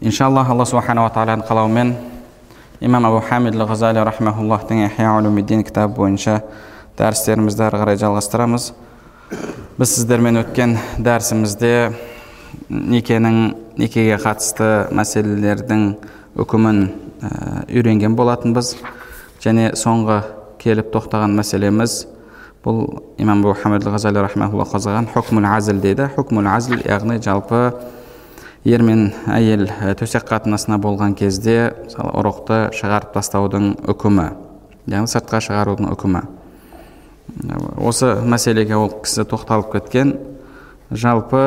Иншаллах алла субханала тағаланың қалауымен имам абу хамид ғазали рахмауллахтың улумиддин кітабы бойынша дәрістерімізді ары қарай жалғастырамыз біз сіздермен өткен дәрісімізде некенің некеге қатысты мәселелердің үкімін үйренген болатынбыз және соңғы келіп тоқтаған мәселеміз бұл имам абу хамид ғазали рахмаулла қозғаған хукмул әзіл дейді хукмул әзіл яғни жалпы ер мен әйел төсек қатынасына болған кезде мысалы ұрықты шығарып тастаудың үкімі яғни сыртқа шығарудың үкімі. Осы мәселеге ол кісі тоқталып кеткен. Жалпы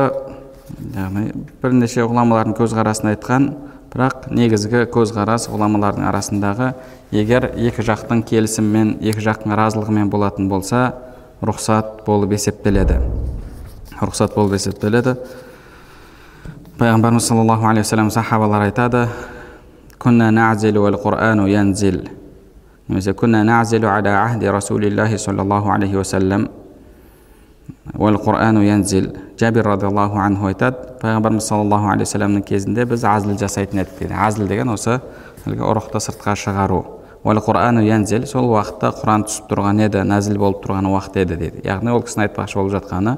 яғни бірнеше ғұламалардың көзқарасын айтқан бірақ негізгі көзқарас ғұламалардың арасындағы егер екі жақтың келісімімен екі жақтың разылығымен болатын болса рұқсат болып есептеледі. Рұқсат болып есептеледі. Пайғамбарымыз саллаллаху алейхи вассалам сахабалар айтады күнна нәзилу уәл құр'ану янзил немесе күнна расулиллахи саллаллаху алейхи вассалам уәл құр'ану янзил радиаллаху анху айтады пайғамбарымыз саллаллаху алейхи вассаламның кезінде біз әзіл жасайтын едік дейді әзіл деген осы әлгі ұрықты сыртқа шығару уәл құр'ану янзил сол уақытта құран түсіп тұрған еді нәзіл болып тұрған уақыт еді дейді яғни ол кісінің айтпақшы болып жатқаны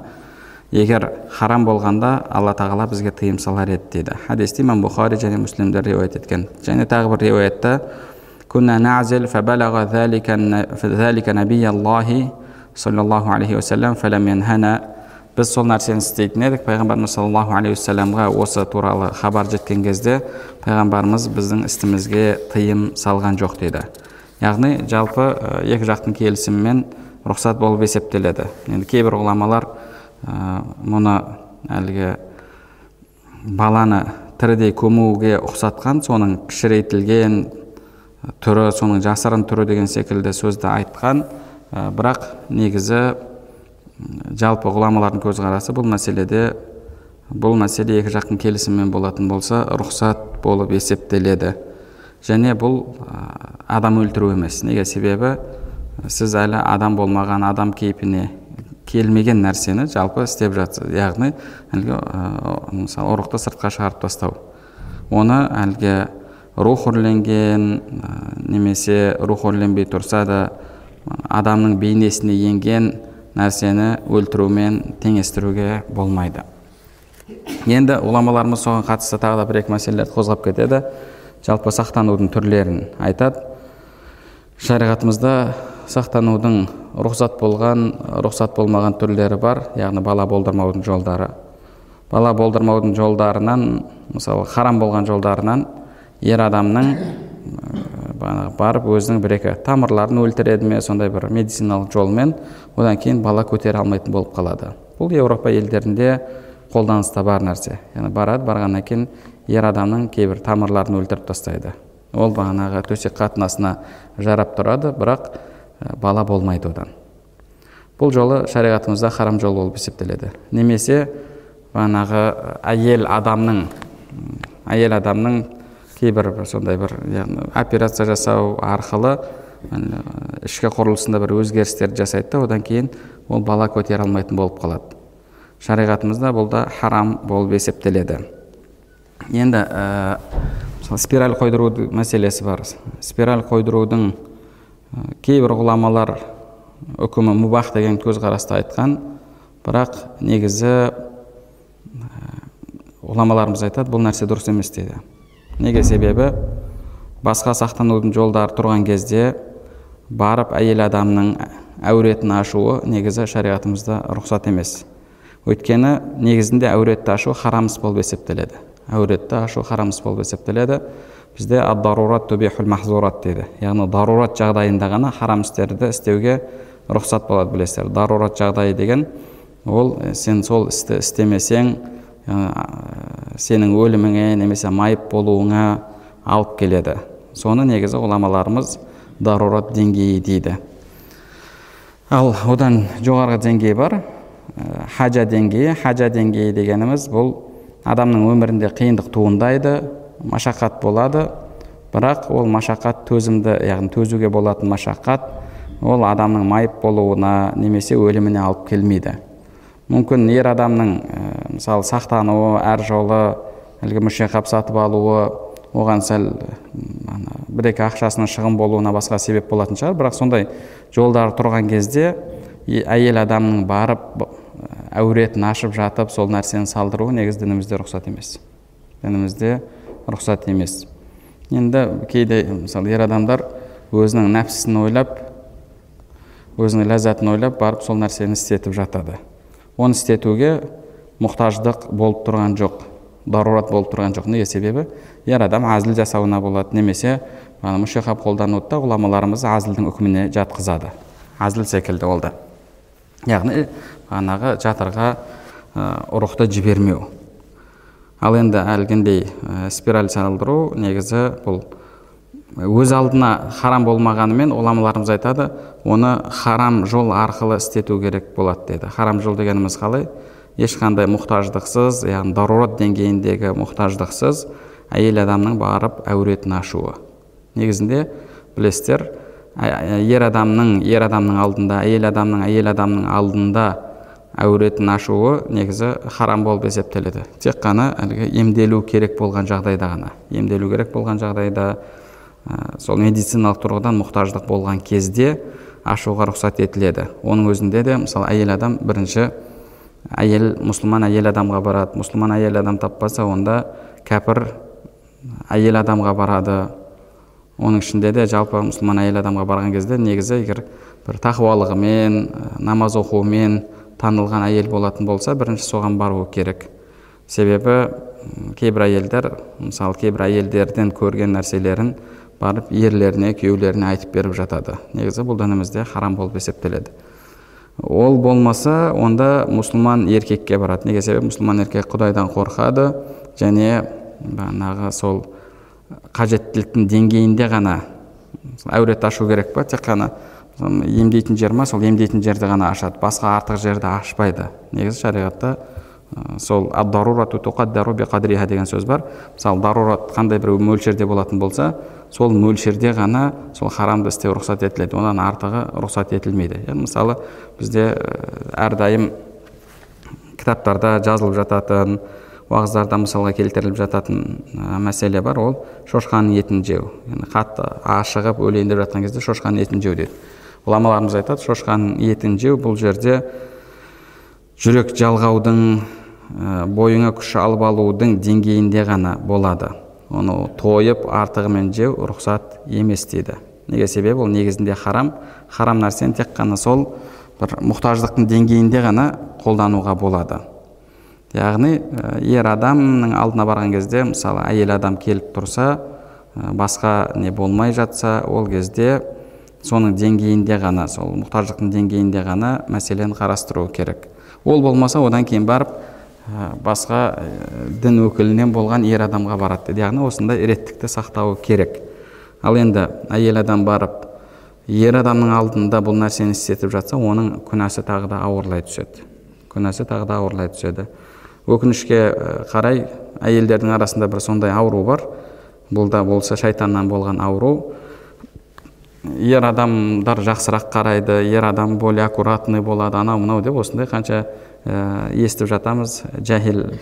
егер харам болғанда алла тағала бізге тыйым салар еді дейді хадисті имам бұхари және муслимдер риуаят еткен және тағы бір риуаятта كنا نعزل فبلغ ذلك ذلك نبي الله صلى الله عليه وسلم فلم ينهنا біз сол нәрсені істейтін едік пайғамбарымыз саллаллаху алейхи уассаламға осы туралы хабар жеткен кезде пайғамбарымыз біздің істімізге тыйым салған жоқ дейді яғни жалпы екі жақтың келісімімен рұқсат болып есептеледі енді кейбір ғұламалар ә, мұны әлгі баланы тірідей көмуге ұқсатқан соның кішірейтілген түрі соның жасырын түрі деген секілді сөзді айтқан. Ә, бірақ негізі жалпы ғұламалардың көзқарасы бұл мәселеде бұл мәселе екі жақтың келісімімен болатын болса рұқсат болып есептеледі. Және бұл адам өлтіру емес. Неге? Себебі сіз әлі адам болмаған адам кейпіне келмеген нәрсені жалпы істеп жатсыз яғни әлгі мысалы ұрықты сыртқа шығарып тастау. Оны әлгі рух үрленген немесе рух үрленбей тұрса да адамның бейнесіне енген нәрсені өлтірумен теңестіруге болмайды. Енді ғұламаларымыз соған қатысты тағы да бір екі мәселелерді қозғап кетеді. Жалпы сақтанудың түрлерін айтады. Шариғатымызда сақтанудың рұқсат болған рұқсат болмаған түрлері бар яғни бала болдырмаудың жолдары. Бала болдырмаудың жолдарынан мысалы харам болған жолдарынан ер адамның барып өзінің бір екі тамырларын өлтіреді ме сондай бір медициналық жолмен одан кейін бала көтере алмайтын болып қалады. Бұл еуропа елдерінде қолданыста бар нәрсе. Яғни барады барғаннан кейін ер адамның кейбір тамырларын өлтіріп тастайды. Ол бағанағы төсек қатынасына жарап тұрады бірақ бала болмайды одан. Бұл жолы шариғатымызда харам жол болып есептеледі. Немесе бағанағы әйел адамның әйел адамның кейбір бір сондай бір яғни операция жасау арқылы ішкі құрылысында бір өзгерістерді жасайды да одан кейін ол бала көтере алмайтын болып қалады. Шариғатымызда бұл да харам болып есептеледі. Енді ә, спираль қойдыру мәселесі бар. Спираль қойдырудың кейбір ғұламалар үкімі мубах деген көзқарасты айтқан бірақ негізі ғұламаларымыз айтады бұл нәрсе дұрыс емес дейді неге себебі? Басқа сақтанудың жолдары тұрған кезде барып әйел адамның әуретін ашуы негізі шариғатымызда рұқсат емес. Өйткені негізінде әуретті ашу харам іс болып есептеледі. Әуретті ашу харам іс болып есептеледі. Бізде дарурат тубихул махзурат дейді яғни дарурат жағдайында ғана харам істерді істеуге рұқсат болады білесіздер дарурат жағдайы деген ол сен сол істі істемесең сенің өліміңе немесе майып болуыңа алып келеді соны негізі ғұламаларымыз дарурат деңгейі дейді ал одан жоғарғы деңгей бар хажа деңгейі хажа деңгейі дегеніміз бұл адамның өмірінде қиындық туындайды машақат болады. Бірақ ол машақат төзімді яғни төзуге болатын машақат ол адамның майып болуына немесе өліміне алып келмейді. Мүмкін ер адамның ә, мысалы сақтануы әр жолы әлгі мүшеқап сатып алуы оған сәл бір екі ақшасының шығын болуына басқа себеп болатын шығар. Бірақ сондай жолдар тұрған кезде әйел адамның барып әуретін ашып жатып сол нәрсені салдыруы негізі дінімізде рұқсат емес. Дінімізде рұқсат емес. Енді кейде мысалы ер адамдар өзінің нәпсісін ойлап өзінің ләззатын ойлап барып сол нәрсені істетіп жатады. Оны істетуге мұқтаждық болып тұрған жоқ дарурат болып тұрған жоқ. Неге себебі? Ер адам әзіл жасауына болады. Немесе мүшеқап қолдануды да ғұламаларымыз әзілдің үкіміне жатқызады. Әзіл секілді ол да. Яғни бағанағы жатырға ұрықты жібермеу. Ал енді әлгіндей спираль салдыру негізі бұл өз алдына харам болмағанымен ғұламаларымыз айтады оны харам жол арқылы істету керек болады деді. Харам жол дегеніміз қалай? Ешқандай мұқтаждықсыз яғни дарурат деңгейіндегі мұқтаждықсыз әйел адамның барып әуретін ашуы. Негізінде білесіздер ер адамның ер адамның алдында әйел адамның әйел адамның алдында әуретін ашуы негізі харам болып есептеледі. Тек қана әлгі емделу керек болған жағдайда ғана. Емделу керек болған жағдайда ә, сол медициналық тұрғыдан мұқтаждық болған кезде ашуға рұқсат етіледі. Оның өзінде де мысалы әйел адам бірінші әйел мұсылман әйел адамға барады. Мұсылман әйел адам таппаса онда кәпір әйел адамға барады. Оның ішінде де жалпы мұсылман әйел адамға барған кезде негізі егер бір тақуалығымен намаз оқуымен танылған әйел болатын болса бірінші соған баруы керек. Себебі кейбір әйелдер мысалы кейбір әйелдерден көрген нәрселерін барып ерлеріне күйеулеріне айтып беріп жатады. Негізі бұл дінімізде харам болып есептеледі. Ол болмаса онда мұсылман еркекке барады. Неге себебі? Мұсылман еркек құдайдан қорқады және бағанағы сол қажеттіліктің деңгейінде ғана әурет ашу керек па тек қана емдейтін жер ма? Сол емдейтін жерді ғана ашады. Басқа артық жерді ашпайды. Негізі шариғатта сол деген сөз бар. Мысалы дарурат қандай бір мөлшерде болатын болса сол мөлшерде ғана сол харамды істеу рұқсат етіледі. Одан артығы рұқсат етілмейді. Яғни мысалы бізде әрдайым кітаптарда жазылып жататын уағыздарда мысалға келтіріліп жататын мәселе бар. Ол шошқаның етін жеу. Яғни қатты ашығып өлейін деп жатқан кезде шошқаның етін жеу дейді. Ғұламаларымыз айтады шошқаның етін жеу бұл жерде жүрек жалғаудың бойыңа күш алып алудың деңгейінде ғана болады. Оны тойып артығымен жеу рұқсат емес дейді. Неге себебі ол негізінде харам. Харам нәрсені тек қана сол бір мұқтаждықтың деңгейінде ғана қолдануға болады. Яғни ер адамның алдына барған кезде мысалы әйел адам келіп тұрса басқа не болмай жатса ол кезде соның деңгейінде ғана сол мұқтаждықтың деңгейінде ғана мәселені қарастыру керек. Ол болмаса одан кейін барып басқа дін өкілінен болған ер адамға барады. Яғни осындай реттікті сақтауы керек. Ал енді әйел адам барып ер адамның алдында бұл нәрсені істетіп жатса оның күнәсі тағы да ауырлай түседі. Күнәсі тағы да ауырлай түседі. Өкінішке қарай әйелдердің арасында бір сондай ауру бар. Бұл да болса шайтаннан болған ауру. Ер адамдар жақсырақ қарайды ер адам более аккуратный болады. Анау мынау деп осындай қанша ә, естіп жатамыз. Жахил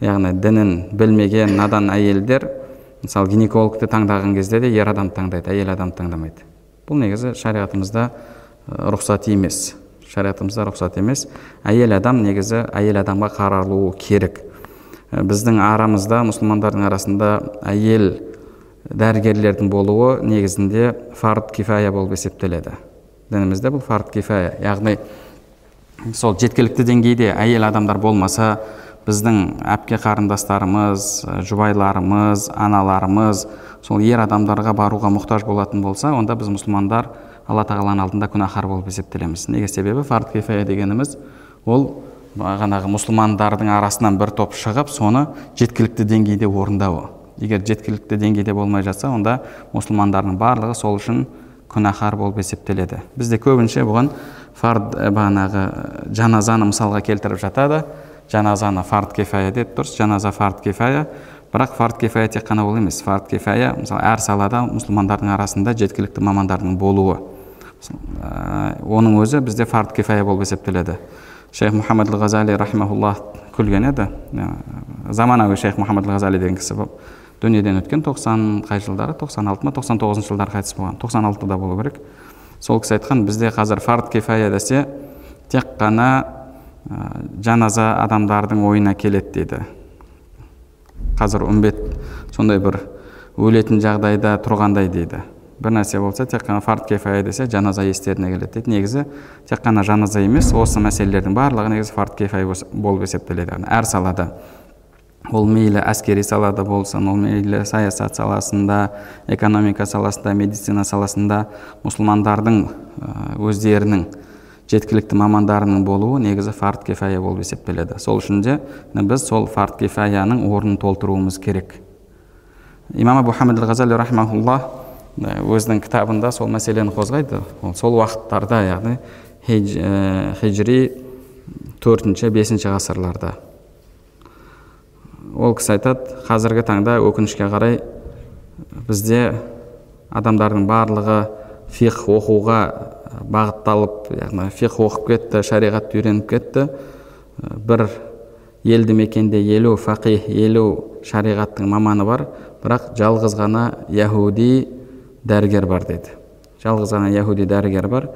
яғни дінін білмеген надан әйелдер мысалы гинекологты таңдаған кезде де ер адам таңдайды әйел адам таңдамайды. Бұл негізі шариғатымызда рұқсат емес. Шариғатымызда рұқсат емес. Әйел адам негізі әйел адамға қаралуы керек. Біздің арамызда мұсылмандардың арасында әйел дәрігерлердің болуы негізінде фард кифая болып есептеледі. Дінімізде бұл фард кифая. Яғни сол жеткілікті деңгейде әйел адамдар болмаса біздің әпке қарындастарымыз жұбайларымыз аналарымыз сол ер адамдарға баруға мұқтаж болатын болса онда біз мұсылмандар алла тағаланың алдында күнәһар болып есептелеміз. Неге себебі? Фард кифая дегеніміз ол бағанағы мұсылмандардың арасынан бір топ шығып соны жеткілікті деңгейде орындауы. Егер жеткілікті деңгейде болмай жатса онда мұсылмандардың барлығы сол үшін күнәһар болып есептеледі. Бізде көбінше бұған фард бағанағы жаназаны мысалға келтіріп жатады. Жаназаны фард кефая деді дұрыс жаназа фард кефая. Бірақ фард кефая тек қана ол емес. Фард кефая мысалы әр салада мұсылмандардың арасында жеткілікті мамандардың болуы. Оның өзі бізде фард кефая болып есептеледі. Шейх мұхаммад ғазали рахимахуллах күлген еді. Заманауи шейх мұхаммад ғазали деген кісі дүниеден өткен тоқсан қай жылдары? тоқсан алты ма? тоқсан тоғызыншы жылдары қайтыс болған. тоқсан алтыда болу керек. Сол кісі айтқан бізде қазір фард кефая десе тек қана жаназа адамдардың ойына келеді дейді қазір үмбет сондай бір өлетін жағдайда тұрғандай дейді бір нәрсе болса тек қана фард кефая десе жаназа естеріне келеді дейді. Негізі тек қана жаназа емес осы мәселелердің барлығы негізі фард кефая болып есептеледі. Әр салада ол мейлі әскери салада болсын ол мейлі саясат саласында экономика саласында медицина саласында мұсылмандардың өздерінің жеткілікті мамандарының болуы негізі фард кефая болып есептеледі. Сол үшін де біз сол фард кефаяның орнын толтыруымыз керек. Имам абу хамид рахмаулла өзінің кітабында сол мәселені қозғайды. Ол сол уақыттарда яғни хижри төртінші бесінші ғасырларда. Ол кісі айтады қазіргі таңда өкінішке қарай бізде адамдардың барлығы фих оқуға бағытталып яғни фих оқып кетті шариғатты үйреніп кетті. Бір елді мекенде елу фақих елу шариғаттың маманы бар бірақ жалғыз ғана яхуди дәрігер бар деді жалғыз ғана яхуди дәрігер бар.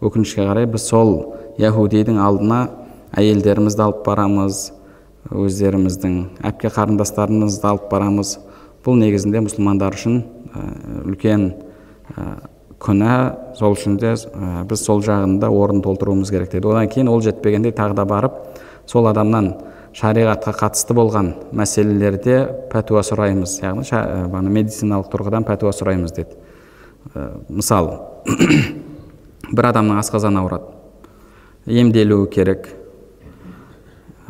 Өкінішке қарай біз сол яхудидің алдына әйелдерімізді алып барамыз өздеріміздің әпке қарындастарымызды алып барамыз. Бұл негізінде мұсылмандар үшін үлкен күнә. Сол үшін де біз сол жағында орын толтыруымыз керек деді одан кейін ол жетпегенде тағы да барып сол адамнан шариғатқа қатысты болған мәселелерде пәтуа сұраймыз. Яғни медициналық тұрғыдан пәтуа сұраймыз деді мысалы бір адамның асқазаны ауырады. Емделуі керек.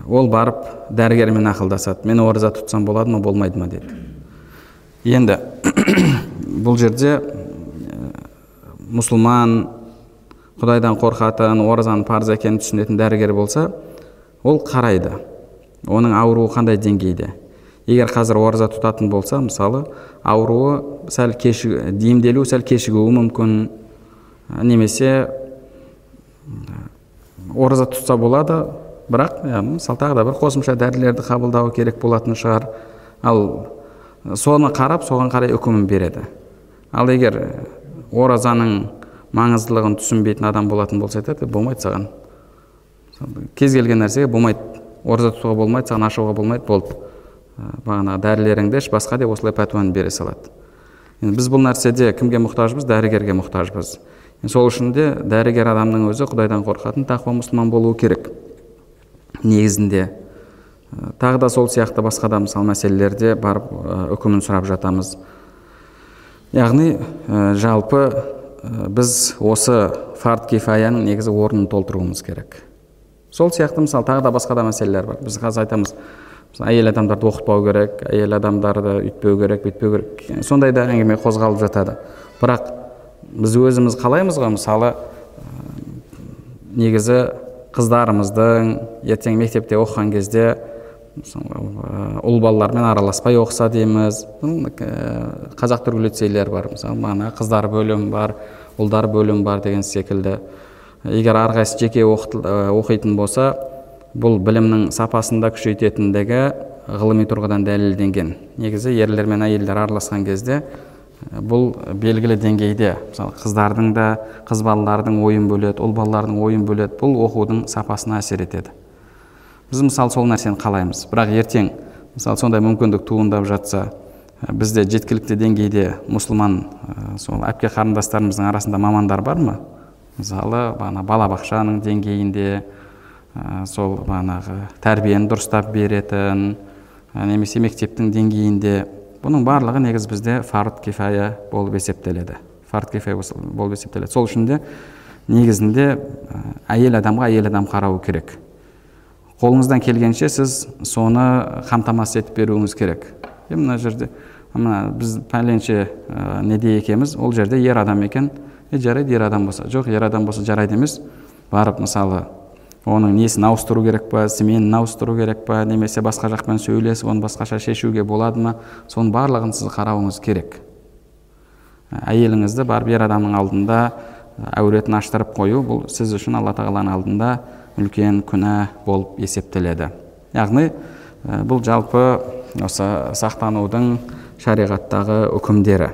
Ол барып дәрігермен ақылдасады. Мен ораза тұтсам болады ма болмайды ма деді. Енді бұл жерде мұсылман құдайдан қорқатын оразаның парыз екенін түсінетін дәрігер болса ол қарайды. Оның ауруы қандай деңгейде? Егер қазір ораза тұтатын болса мысалы ауруы сәл кеші емделуі сәл кешігуі мүмкін. Немесе ораза тұтса болады бірақ мысалы тағы да бір қосымша дәрілерді қабылдауы керек болатын шығар. Ал соны қарап соған қарай үкімін береді. Ал егер оразаның маңыздылығын түсінбейтін адам болатын болса айтады болмайды саған кез келген нәрсеге болмайды. Ораза тұтуға болмайды саған ашуға болмайды болды. Бағанағы дәрілеріңді іш басқа деп осылай пәтуаны бере салады. Енді біз бұл нәрседе кімге мұқтажбыз? Дәрігерге мұқтажбыз. Сол үшін де дәрігер адамның өзі құдайдан қорқатын тақуа мұсылман болуы керек. Негізінде. Тағы да сол сияқты басқа да мысалы мәселелерде барып үкімін сұрап жатамыз. Яғни жалпы біз осы фард кифаяның негізі орнын толтыруымыз керек. Сол сияқты мысалы тағы да басқа да мәселелер бар. Біз қазір айтамыз әйел адамдарды оқытпау керек әйел адамдарды үйтпеу керек бүйтпеу керек. Сондай да әңгіме қозғалып жатады. Бірақ біз өзіміз қалаймыз ғой мысалы негізі қыздарымыздың ертең мектепте оқыған кезде ұл балалармен араласпай оқыса дейміз. Қазақ түрік лицейлер бар. Мысалы қыздар бөлімі бар ұлдар бөлімі бар деген секілді. Егер әрқайсысы жеке оқитын болса бұл білімнің сапасын да күшейтетіндігі ғылыми тұрғыдан дәлелденген. Негізі ерлер мен әйелдер араласқан кезде бұл белгілі деңгейде. Мысалы қыздардың да қыз балалардың ойын бөледі ұл балалардың ойын бөледі. Бұл оқудың сапасына әсер етеді. Біз мысалы сол нәрсені қалаймыз. Бірақ ертең мысалы сондай мүмкіндік туындап жатса бізде жеткілікті деңгейде мұсылман сол әпке қарындастарымыздың арасында мамандар бар ма? Мысалы бағана балабақшаның деңгейінде сол бағанағы тәрбиені дұрыстап беретін немесе мектептің деңгейінде. Бұның барлығы негізі бізде фард кифая болып есептеледі фард кифая болып есептеледі сол үшін де негізінде әйел адамға әйел адам қарау керек қолыңыздан келгенше сіз соны қамтамасыз етіп беруіңіз керек е мына жерде мына біз пәленше ә, неде екенбіз ол жерде ер адам екен е жарайды ер адам болса жоқ ер адам болса жарайды емес барып мысалы оның несін ауыстыру керек па сменін ауыстыру керек па немесе басқа жақпен сөйлесіп оны басқаша шешуге болады ма? Соның барлығын сіз қарауыңыз керек. Әйеліңізді барып ер адамның алдында әуретін аштырып қою бұл сіз үшін алла тағаланың алдында үлкен күнә болып есептеледі. Яғни бұл жалпы осы сақтанудың шариғаттағы үкімдері.